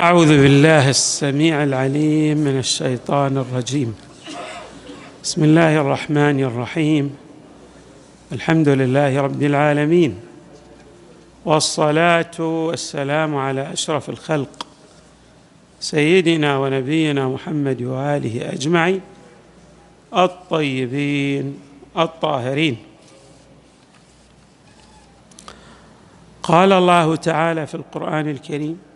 أعوذ بالله السميع العليم من الشيطان الرجيم. بسم الله الرحمن الرحيم. الحمد لله رب العالمين. والصلاة والسلام على أشرف الخلق. سيدنا ونبينا محمد وآله أجمعين. الطيبين الطاهرين. قال الله تعالى في القرآن الكريم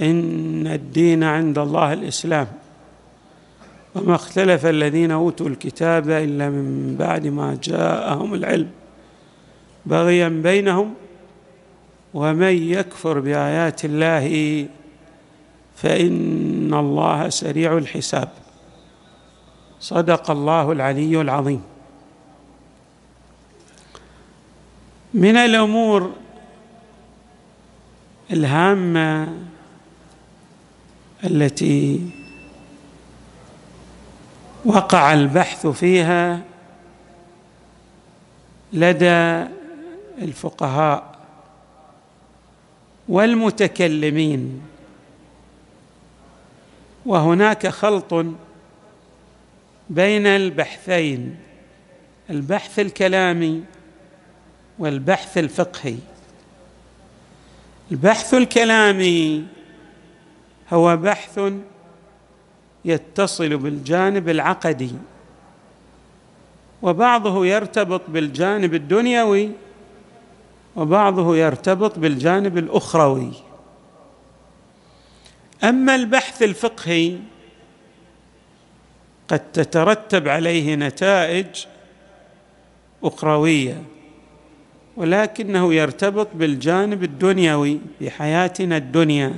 إن الدين عند الله الإسلام. وما اختلف الذين أوتوا الكتاب إلا من بعد ما جاءهم العلم. بغيا بينهم ومن يكفر بآيات الله فإن الله سريع الحساب. صدق الله العلي العظيم. من الأمور الهامة التي وقع البحث فيها لدى الفقهاء والمتكلمين وهناك خلط بين البحثين البحث الكلامي والبحث الفقهي. البحث الكلامي هو بحث يتصل بالجانب العقدي وبعضه يرتبط بالجانب الدنيوي وبعضه يرتبط بالجانب الأخروي. أما البحث الفقهي قد تترتب عليه نتائج أخروية ولكنه يرتبط بالجانب الدنيوي في حياتنا الدنيا.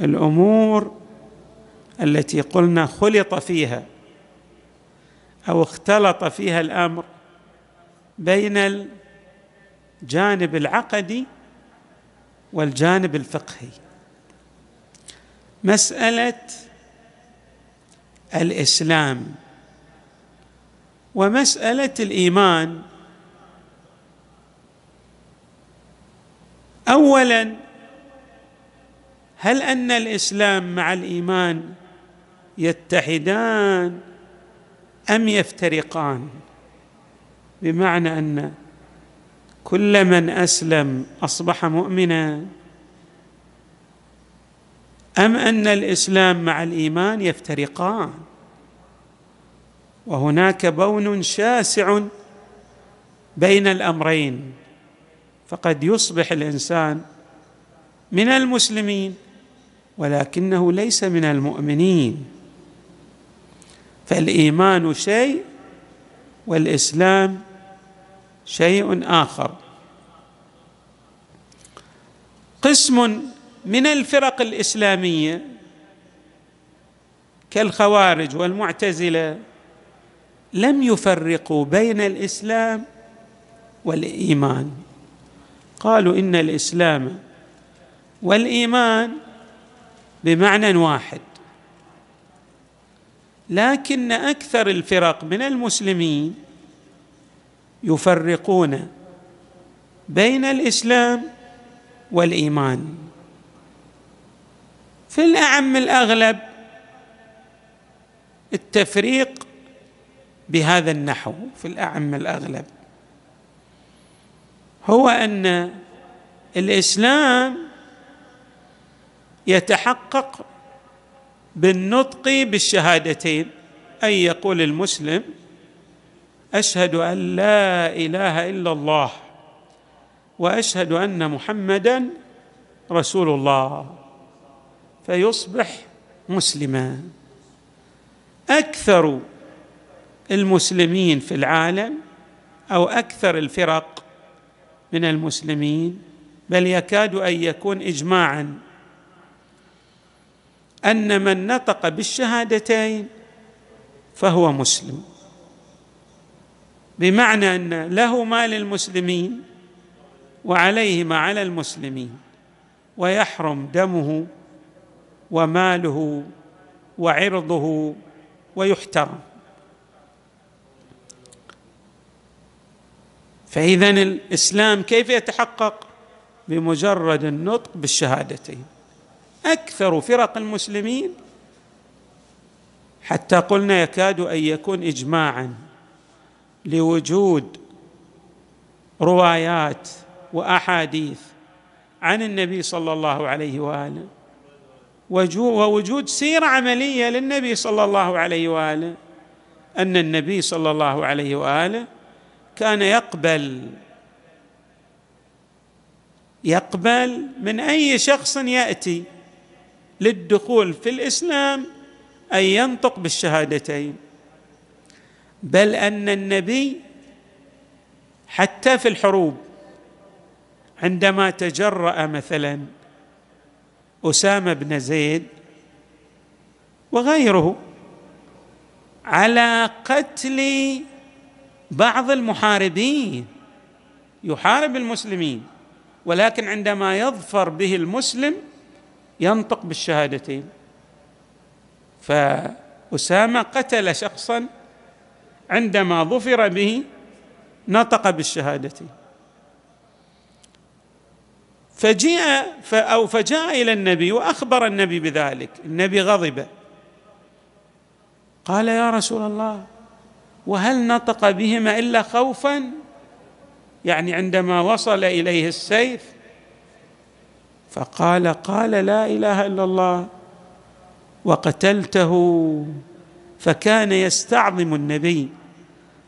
الأمور التي قلنا خلط فيها أو اختلط فيها الأمر بين الجانب العقدي والجانب الفقهي. مسألة الإسلام ومسألة الإيمان. اولا هل أن الإسلام مع الإيمان يتحدان أم يفترقان؟ بمعنى أن كل من أسلم أصبح مؤمنا أم أن الإسلام مع الإيمان يفترقان؟ وهناك بون شاسع بين الأمرين فقد يصبح الإنسان من المسلمين. ولكنه ليس من المؤمنين. فالإيمان شيء والإسلام شيء آخر. قسم من الفرق الإسلامية كالخوارج والمعتزلة لم يفرقوا بين الإسلام والإيمان. قالوا إن الإسلام والإيمان بمعنى واحد. لكن أكثر الفرق من المسلمين يفرقون بين الإسلام والإيمان. في الأعم الأغلب التفريق بهذا النحو في الأعم الأغلب. هو أن الإسلام يتحقق بالنطق بالشهادتين اي يقول المسلم أشهد أن لا إله إلا الله وأشهد أن محمدا رسول الله فيصبح مسلما. أكثر المسلمين في العالم أو أكثر الفرق من المسلمين بل يكاد أن يكون اجماعا أن من نطق بالشهادتين فهو مسلم. بمعنى أن له ما للمسلمين وعليه ما على المسلمين ويحرم دمه وماله وعرضه ويحترم. فاذا الإسلام كيف يتحقق؟ بمجرد النطق بالشهادتين. أكثر فرق المسلمين. حتى قلنا يكاد أن يكون اجماعا لوجود روايات وأحاديث عن النبي صلى الله عليه وآله ووجود سيرة عملية للنبي صلى الله عليه وآله. أن النبي صلى الله عليه وآله كان يقبل يقبل من أي شخص يأتي. للدخول في الإسلام أن ينطق بالشهادتين بل أن النبي حتى في الحروب عندما تجرأ مثلا أسامة بن زيد وغيره على قتل بعض المحاربين يحارب المسلمين ولكن عندما يظفر به المسلم ينطق بالشهادتين. فأسامة قتل شخصا عندما ظفر به نطق بالشهادتين. فجيء أو فجاء إلى النبي وأخبر النبي بذلك. النبي غضب. قال يا رسول الله وهل نطق بهما إلا خوفا؟ يعني عندما وصل إليه السيف فقال قال لا إله إلا الله وقتلته فكان يستعظم النبي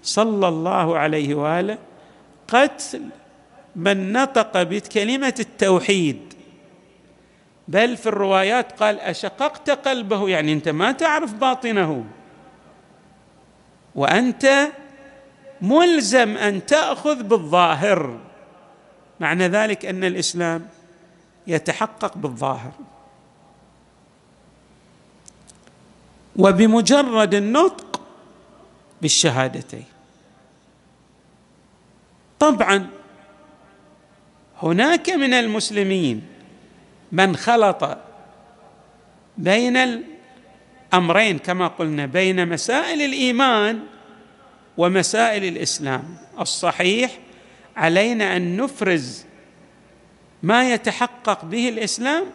صلى الله عليه وآله قتل من نطق بكلمة التوحيد. بل في الروايات قال أشققت قلبه يعني أنت ما تعرف باطنه. وأنت ملزم أن تأخذ بالظاهر. معنى ذلك أن الإسلام يتحقق بالظاهر. وبمجرد النطق بالشهادتين. طبعا هناك من المسلمين من خلط بين الأمرين كما قلنا بين مسائل الإيمان ومسائل الإسلام. الصحيح علينا أن نفرز ما يتحقق به الإسلام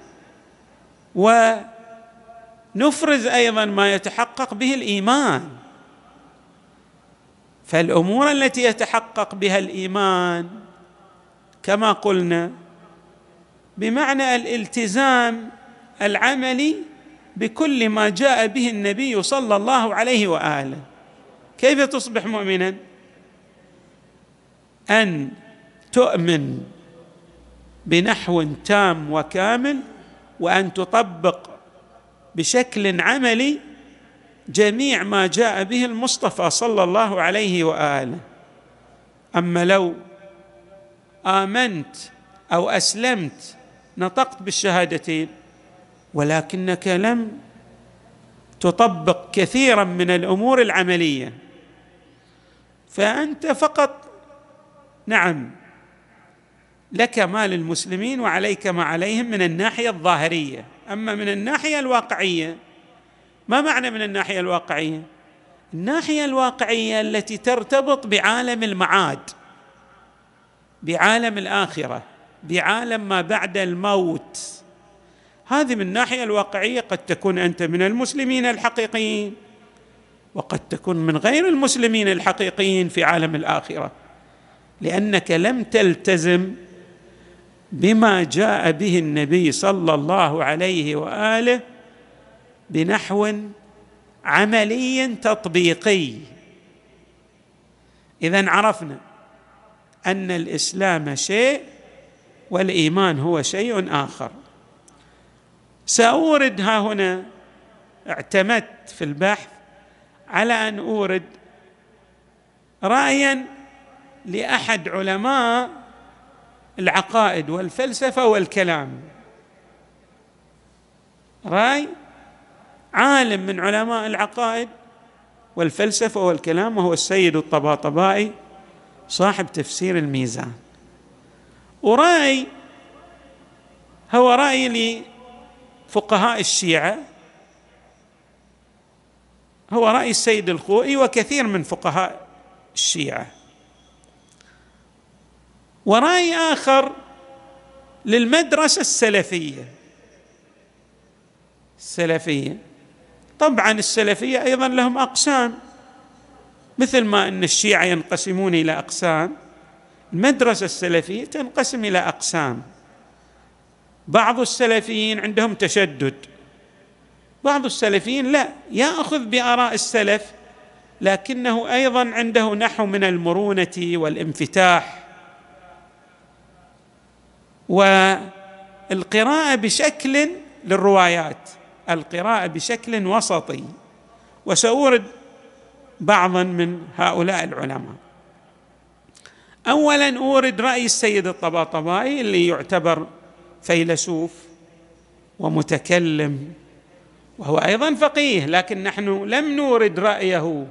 ونفرز أيضا ما يتحقق به الإيمان. فالأمور التي يتحقق بها الإيمان كما قلنا بمعنى الالتزام العملي بكل ما جاء به النبي صلى الله عليه وآله. كيف تصبح مؤمنا؟ أن تؤمن بنحو تام وكامل وأن تطبق بشكل عملي جميع ما جاء به المصطفى صلى الله عليه وآله. أما لو آمنت أو أسلمت نطقت بالشهادتين ولكنك لم تطبق كثيرا من الأمور العملية فأنت فقط نعم لك ما للمسلمين وعليك ما عليهم من الناحية الظاهرية. أما من الناحية الواقعية ما معنى من الناحية الواقعية؟ الناحية الواقعية التي ترتبط بعالم المعاد بعالم الآخرة بعالم ما بعد الموت. هذه من الناحية الواقعية قد تكون أنت من المسلمين الحقيقيين وقد تكون من غير المسلمين الحقيقيين في عالم الآخرة. لأنك لم تلتزم بما جاء به النبي صلى الله عليه وآله بنحو عملي تطبيقي. إذا عرفنا أن الإسلام شيء والإيمان هو شيء آخر. سأورد ها هنا اعتمدت في البحث على أن أورد رايا لأحد علماء العقائد والفلسفة والكلام. راي عالم من علماء العقائد والفلسفة والكلام وهو السيد الطباطبائي صاحب تفسير الميزان. ورأي هو رأي لفقهاء الشيعة هو رأي السيد الخوئي وكثير من فقهاء الشيعة. ورأي آخر للمدرسة السلفية. السلفية. طبعا السلفية أيضا لهم أقسام. مثل ما أن الشيعة ينقسمون إلى أقسام المدرسة السلفية تنقسم إلى أقسام. بعض السلفيين عندهم تشدد. بعض السلفيين لا يأخذ بآراء السلف لكنه أيضا عنده نحو من المرونة والانفتاح. والقراءة بشكل للروايات القراءة بشكل وسطي. وسأورد بعضا من هؤلاء العلماء. اولا أورد رأي السيد الطباطبائي اللي يعتبر فيلسوف ومتكلم وهو أيضا فقيه لكن نحن لم نورد رأيه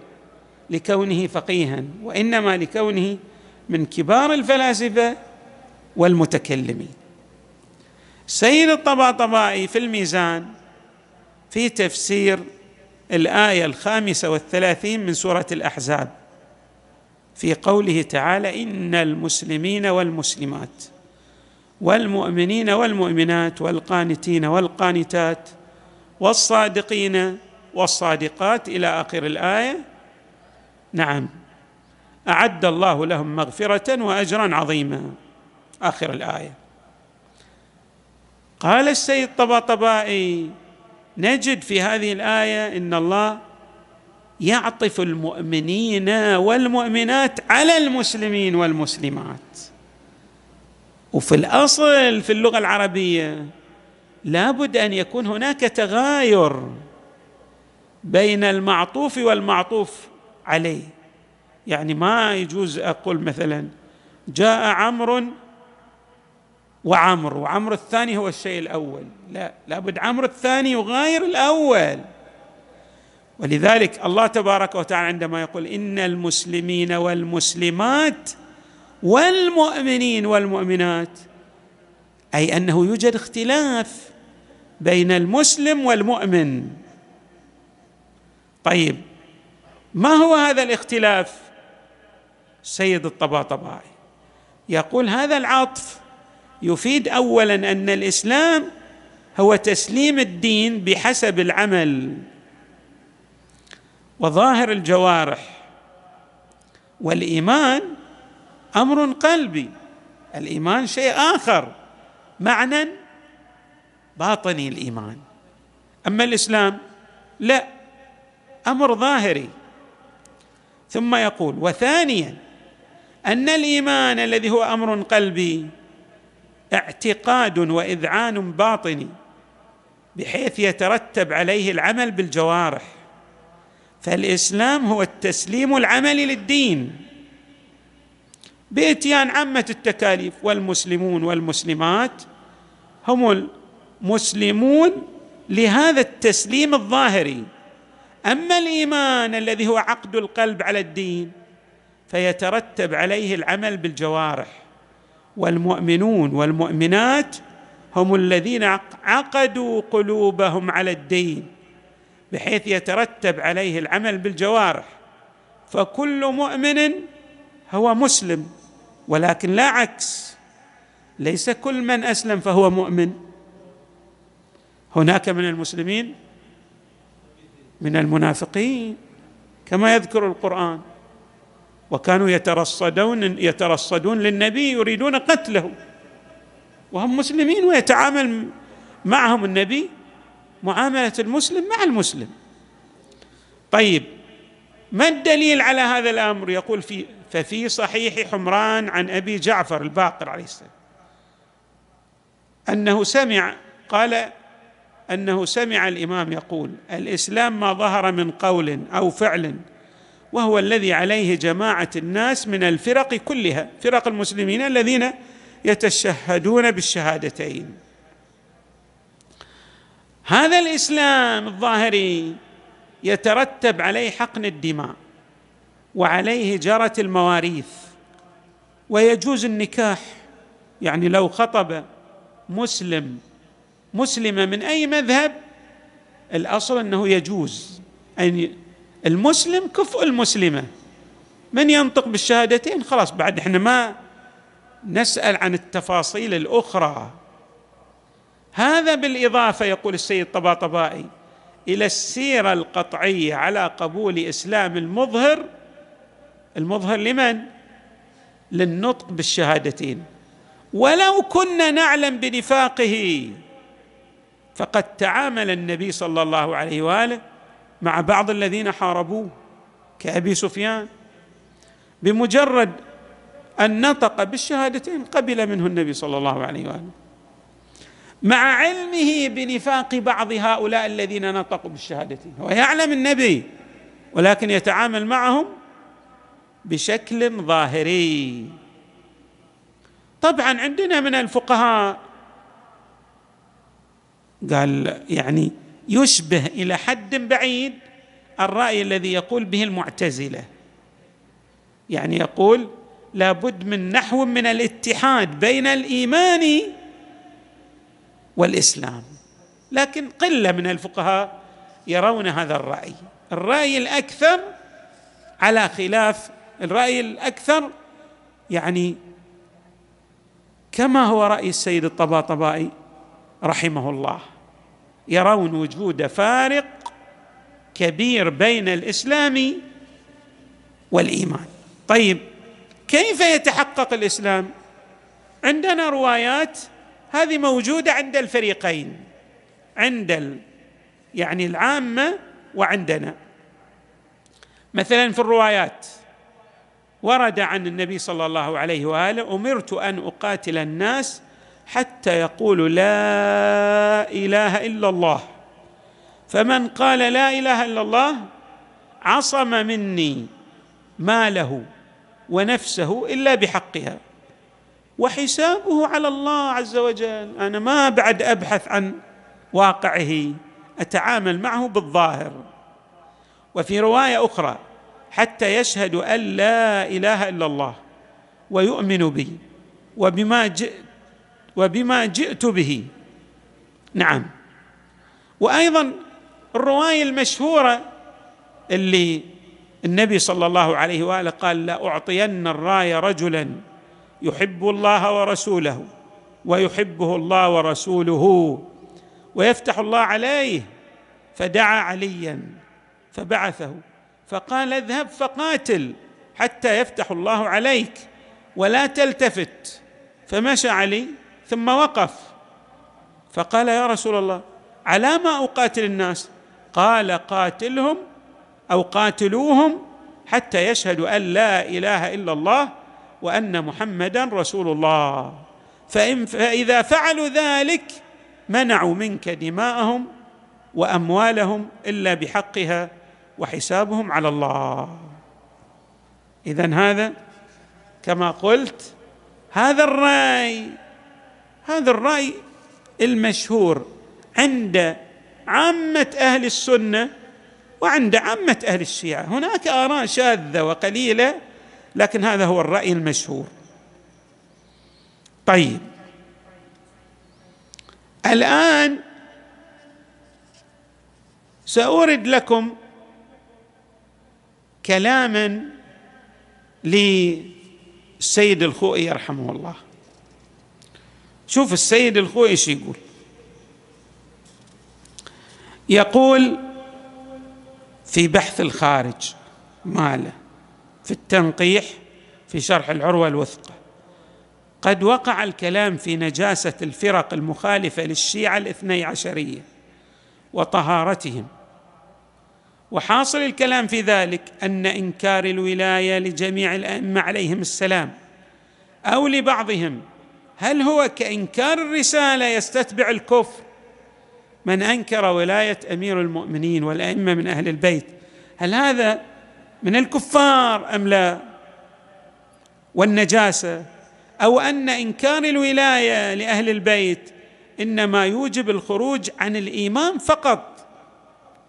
لكونه فقيها وإنما لكونه من كبار الفلاسفة والمتكلمين. سيد الطباطبائي في الميزان في تفسير الآية الخامسة والثلاثين من سورة الأحزاب في قوله تعالى إن المسلمين والمسلمات والمؤمنين والمؤمنات والقانتين والقانتات والصادقين والصادقات إلى آخر الآية. نعم. أعد الله لهم مغفرة وأجرا عظيما. آخر الآية. قال السيد طباطبائي نجد في هذه الآية إن الله يعطف المؤمنين والمؤمنات على المسلمين والمسلمات. وفي الأصل في اللغة العربية لابد أن يكون هناك تغاير بين المعطوف والمعطوف عليه. يعني ما يجوز أقول مثلا جاء عمرو وعمرو وعمرو الثاني هو الشيء الأول. لا لابد عمرو الثاني يغاير الأول. ولذلك الله تبارك وتعالى عندما يقول إن المسلمين والمسلمات والمؤمنين والمؤمنات أي أنه يوجد اختلاف بين المسلم والمؤمن. طيب ما هو هذا الاختلاف؟ سيد الطباطبائي يقول هذا العطف. يفيد اولا أن الإسلام هو تسليم الدين بحسب العمل. وظاهر الجوارح والإيمان أمر قلبي. الإيمان شيء آخر معنى باطني الإيمان. أما الإسلام لا أمر ظاهري. ثم يقول وثانيا أن الإيمان الذي هو أمر قلبي اعتقاد وإذعان باطني بحيث يترتب عليه العمل بالجوارح. فالإسلام هو التسليم العملي للدين. بإتيان عامة التكاليف والمسلمون والمسلمات هم المسلمون لهذا التسليم الظاهري. أما الإيمان الذي هو عقد القلب على الدين فيترتب عليه العمل بالجوارح. والمؤمنون والمؤمنات هم الذين عقدوا قلوبهم على الدين بحيث يترتب عليه العمل بالجوارح. فكل مؤمن هو مسلم ولكن لا عكس. ليس كل من أسلم فهو مؤمن. هناك من المسلمين من المنافقين كما يذكر القرآن. وكانوا يترصدون يترصدون للنبي يريدون قتله. وهم مسلمين ويتعامل معهم النبي معاملة المسلم مع المسلم. طيب ما الدليل على هذا الأمر؟ يقول في ففي صحيح حمران عن أبي جعفر الباقر عليه السلام. أنه سمع قال أنه سمع الإمام يقول الإسلام ما ظهر من قول أو فعل وهو الذي عليه جماعة الناس من الفرق كلها فرق المسلمين الذين يتشهدون بالشهادتين. هذا الإسلام الظاهري يترتب عليه حقن الدماء وعليه جرة المواريث ويجوز النكاح. يعني لو خطب مسلم مسلمة من أي مذهب الأصل أنه يجوز أن المسلم كفء المسلمة. من ينطق بالشهادتين؟ خلاص بعد إحنا ما نسأل عن التفاصيل الأخرى. هذا بالإضافة يقول السيد طباطبائي إلى السيرة القطعية على قبول إسلام المظهر. المظهر لمن؟ للنطق بالشهادتين. ولو كنا نعلم بنفاقه فقد تعامل النبي صلى الله عليه وآله مع بعض الذين حاربوه كأبي سفيان بمجرد أن نطق بالشهادتين قبل منه النبي صلى الله عليه وآله. مع علمه بنفاق بعض هؤلاء الذين نطقوا بالشهادتين. هو يعلم النبي ولكن يتعامل معهم بشكل ظاهري. طبعا عندنا من الفقهاء قال يعني يشبه إلى حد بعيد الرأي الذي يقول به المعتزلة. يعني يقول لابد من نحو من الاتحاد بين الإيمان والإسلام. لكن قلة من الفقهاء يرون هذا الرأي. الرأي الأكثر على خلاف الرأي الأكثر يعني كما هو رأي السيد الطباطبائي رحمه الله. يرون وجود فارق كبير بين الإسلام والإيمان. طيب كيف يتحقق الإسلام؟ عندنا روايات هذه موجودة عند الفريقين عند يعني العامة وعندنا. مثلا في الروايات ورد عن النبي صلى الله عليه وآله أمرت أن أقاتل الناس حتى يقولوا لا إله إلا الله. فمن قال لا إله إلا الله عصم مني ماله ونفسه إلا بحقها. وحسابه على الله عز وجل. أنا ما بعد أبحث عن واقعه أتعامل معه بالظاهر. وفي رواية أخرى حتى يشهد أن لا إله إلا الله ويؤمن بي وبما جئت وبما جئت به. نعم. وأيضا الرواية المشهورة اللي النبي صلى الله عليه وآله قال لاعطين الرايه رجلا يحب الله ورسوله ويحبه الله ورسوله ويفتح الله عليه فدعا عليا فبعثه. فقال اذهب فقاتل حتى يفتح الله عليك ولا تلتفت. فمشى علي ثم وقف. فقال يا رسول الله على ما أقاتل الناس؟ قال قاتلهم أو قاتلوهم حتى يشهدوا أن لا إله إلا الله وأن محمدا رسول الله. فإن فإذا فعلوا ذلك منعوا منك دماءهم وأموالهم إلا بحقها وحسابهم على الله. اذا هذا كما قلت هذا الرأي هذا الرأي المشهور عند عامة أهل السنة وعند عامة أهل الشيعة. هناك آراء شاذة وقليلة لكن هذا هو الرأي المشهور. طيب. الآن سأورد لكم كلاما للسيد الخوئي رحمه الله. شوف السيد الخوئي إيش يقول. يقول في بحث الخارج ماله في التنقيح في شرح العروة الوثقى قد وقع الكلام في نجاسة الفرق المخالفة للشيعة الاثني عشرية وطهارتهم. وحاصل الكلام في ذلك أن إنكار الولاية لجميع الأئمة عليهم السلام أو لبعضهم هل هو كإنكار الرسالة يستتبع الكفر؟ من أنكر ولاية أمير المؤمنين والأئمة من أهل البيت هل هذا من الكفار أم لا؟ والنجاسة أو أن إنكار الولاية لأهل البيت إنما يوجب الخروج عن الإيمان فقط؟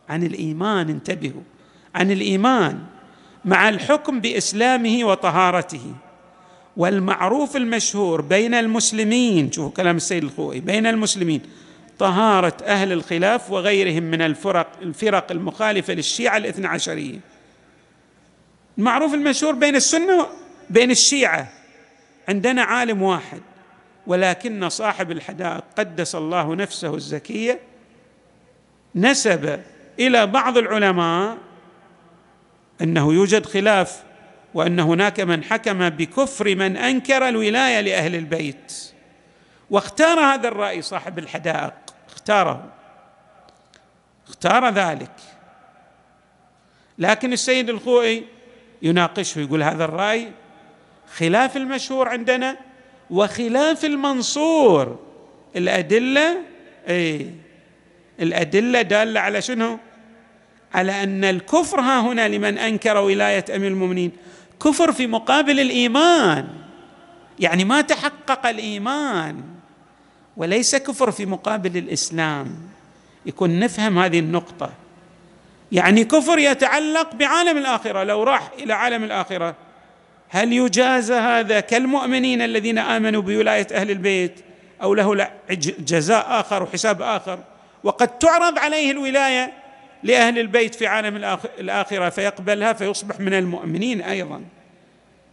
عن الإيمان انتبهوا عن الإيمان مع الحكم بإسلامه وطهارته. والمعروف المشهور بين المسلمين شوفوا كلام السيد الخوئي بين المسلمين طهارة أهل الخلاف وغيرهم من الفرق الفرق المخالفة للشيعة الاثنى عشرية. المعروف المشهور بين السنة بين الشيعة. عندنا عالم واحد ولكن صاحب الحدائق قدس الله نفسه الزكية نسب إلى بعض العلماء أنه يوجد خلاف وأن هناك من حكم بكفر من أنكر الولاية لأهل البيت. واختار هذا الرأي صاحب الحدائق. اختاره. اختار ذلك. لكن السيد الخوئي يناقشه يقول هذا الرأي خلاف المشهور عندنا وخلاف المنصور. الأدلة اي الأدلة دالة على شنو؟ على أن الكفر ها هنا لمن أنكر ولاية أمير المؤمنين. كفر في مقابل الإيمان. يعني ما تحقق الإيمان وليس كفر في مقابل الإسلام. يكون نفهم هذه النقطة. يعني كفر يتعلق بعالم الآخرة. لو راح إلى عالم الآخرة هل يجازى هذا كالمؤمنين الذين آمنوا بولاية أهل البيت أو له جزاء آخر وحساب آخر؟ وقد تعرض عليه الولاية لأهل البيت في عالم الآخرة فيقبلها فيصبح من المؤمنين أيضا.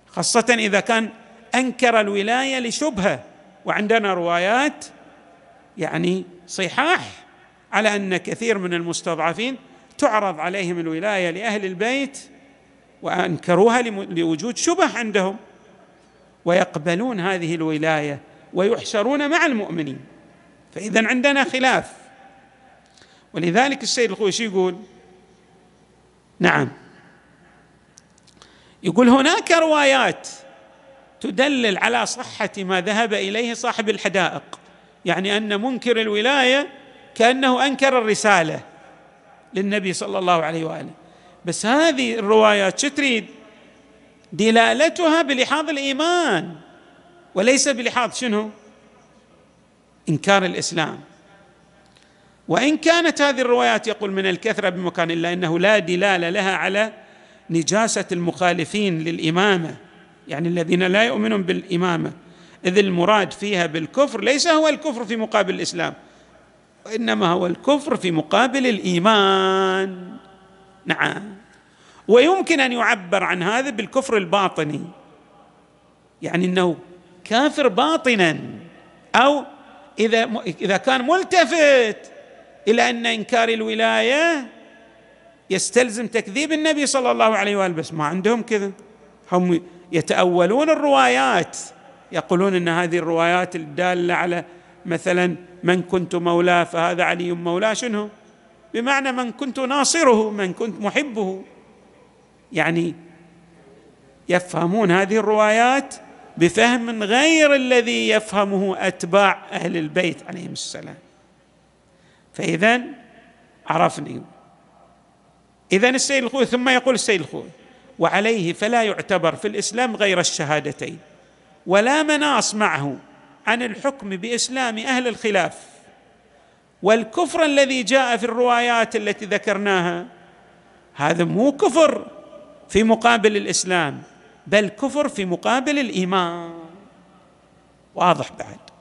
خاصة إذا كان أنكر الولاية لشبهة. وعندنا روايات يعني صحاح على أن كثير من المستضعفين تعرض عليهم الولاية لأهل البيت وأنكروها لوجود شبه عندهم. ويقبلون هذه الولاية ويحشرون مع المؤمنين. فاذا عندنا خلاف. ولذلك السيد الخويشي يقول؟ نعم. يقول هناك روايات تدلل على صحة ما ذهب إليه صاحب الحدائق يعني أن منكر الولاية كأنه أنكر الرسالة للنبي صلى الله عليه وآله. بس هذه الروايات شو تريد؟ دلالتها بلحاظ الإيمان وليس بلحاظ شنو؟ إنكار الإسلام. وإن كانت هذه الروايات يقول من الكثرة بمكان الا إنه لا دلاله لها على نجاسة المخالفين للإمامة يعني الذين لا يؤمنون بالإمامة إذ المراد فيها بالكفر ليس هو الكفر في مقابل الإسلام وإنما هو الكفر في مقابل الإيمان. نعم. ويمكن أن يعبر عن هذا بالكفر الباطني يعني إنه كافر باطنا أو إذا إذا كان ملتفت إلى أن إنكار الولاية يستلزم تكذيب النبي صلى الله عليه وآله بس ما عندهم كذا. هم يتأولون الروايات يقولون إن هذه الروايات الدالة على مثلا من كنت مولاه فهذا علي مولاه شنو؟ بمعنى من كنت ناصره من كنت محبه. يعني يفهمون هذه الروايات بفهم غير الذي يفهمه أتباع أهل البيت عليهم السلام. فاذا عرفني. اذا السيد الخوي ثم يقول السيد الخوي وعليه فلا يعتبر في الإسلام غير الشهادتين ولا مناص معه عن الحكم بإسلام أهل الخلاف والكفر الذي جاء في الروايات التي ذكرناها هذا مو كفر في مقابل الإسلام بل كفر في مقابل الإيمان. واضح بعد.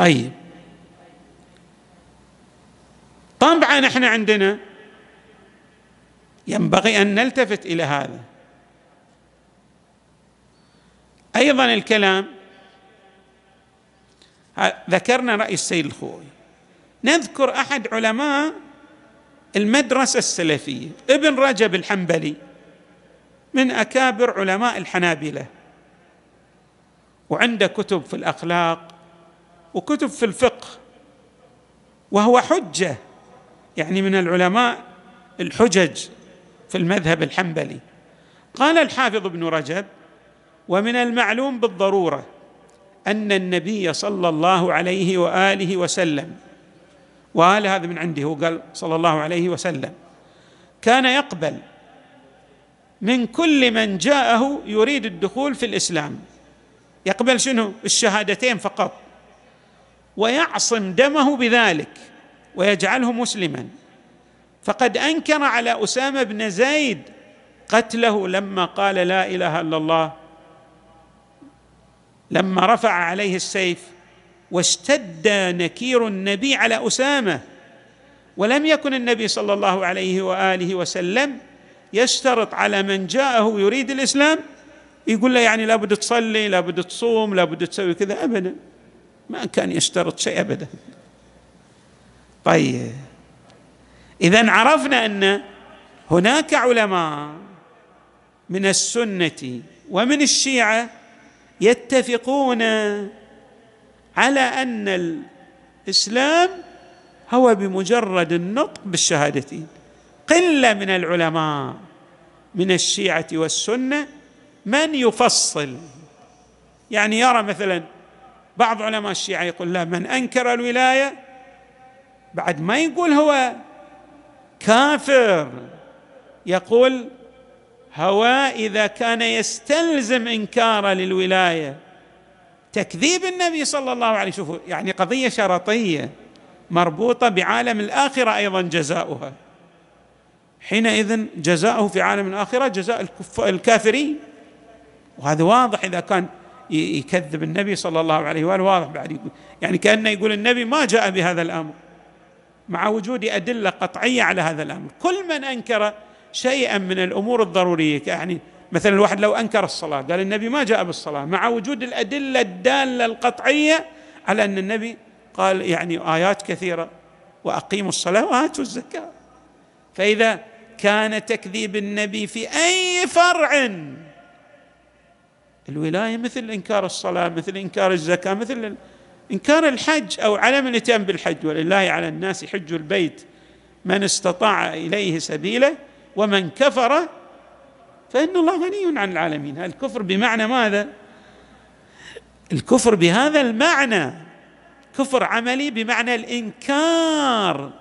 طيب. طبعا إحنا عندنا ينبغي أن نلتفت إلى هذا. أيضا الكلام ذكرنا رأي السيد الخوي. نذكر أحد علماء المدرسة السلفية ابن رجب الحنبلي من أكابر علماء الحنابلة. وعنده كتب في الأخلاق وكتب في الفقه وهو حجة يعني من العلماء الحجج في المذهب الحنبلي. قال الحافظ ابن رجب ومن المعلوم بالضرورة أن النبي صلى الله عليه وآله وسلم وقال هذا من عنده هو قال صلى الله عليه وسلم كان يقبل من كل من جاءه يريد الدخول في الإسلام. يقبل شنو؟ الشهادتين فقط. ويعصم دمه بذلك ويجعله مسلما. فقد أنكر على أسامة بن زيد قتله لما قال لا إله إلا الله لما رفع عليه السيف واشتد نكير النبي على أسامة. ولم يكن النبي صلى الله عليه وآله وسلم يشترط على من جاءه يريد الإسلام يقول له يعني لابد تصلي لابد تصوم لابد تسوي كذا ابدا. ما كان يشترط شيء ابدا. طيب. اذا عرفنا أن هناك علماء من السنة ومن الشيعة يتفقون على أن الإسلام هو بمجرد النطق بالشهادتين. قلة من العلماء من الشيعة والسنة من يفصل. يعني يرى مثلا بعض علماء الشيعة يقول لا من أنكر الولاية بعد ما يقول هو كافر يقول هو إذا كان يستلزم إنكار للولاية. تكذيب النبي صلى الله عليه وسلم يعني قضية شرطية مربوطة بعالم الآخرة أيضا جزاؤها. حينئذ جزاؤه في عالم الآخرة جزاء الكافرين. وهذا واضح إذا كان يكذب النبي صلى الله عليه وآله واضح بعد يقول. يعني كأنه يقول النبي ما جاء بهذا الأمر. مع وجود أدلة قطعية على هذا الأمر. كل من أنكر شيئا من الأمور الضرورية يعني مثلا الواحد لو أنكر الصلاة قال النبي ما جاء بالصلاة. مع وجود الأدلة الدالة القطعية على أن النبي قال يعني آيات كثيرة وأقيموا الصلاة وآتوا الزكاة. فإذا كان تكذيب النبي في أي فرع الولاية مثل إنكار الصلاة مثل إنكار الزكاة مثل إنكار الحج أو عدم الإتيان بالحج. ولله على الناس حج البيت من استطاع إليه سبيله ومن كفر فإن الله غني عن العالمين. الكفر بمعنى ماذا؟ الكفر بهذا المعنى. كفر عملي بمعنى الإنكار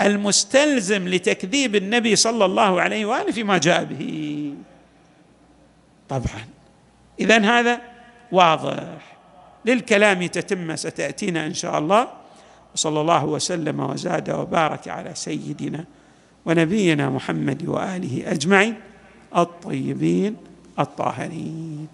المستلزم لتكذيب النبي صلى الله عليه وآله فيما جاء به. طبعا. اذا هذا واضح. للكلام تتمه ستأتينا إن شاء الله. وصلى الله وسلم وزاد وبارك على سيدنا ونبينا محمد وآله أجمعين الطيبين الطاهرين.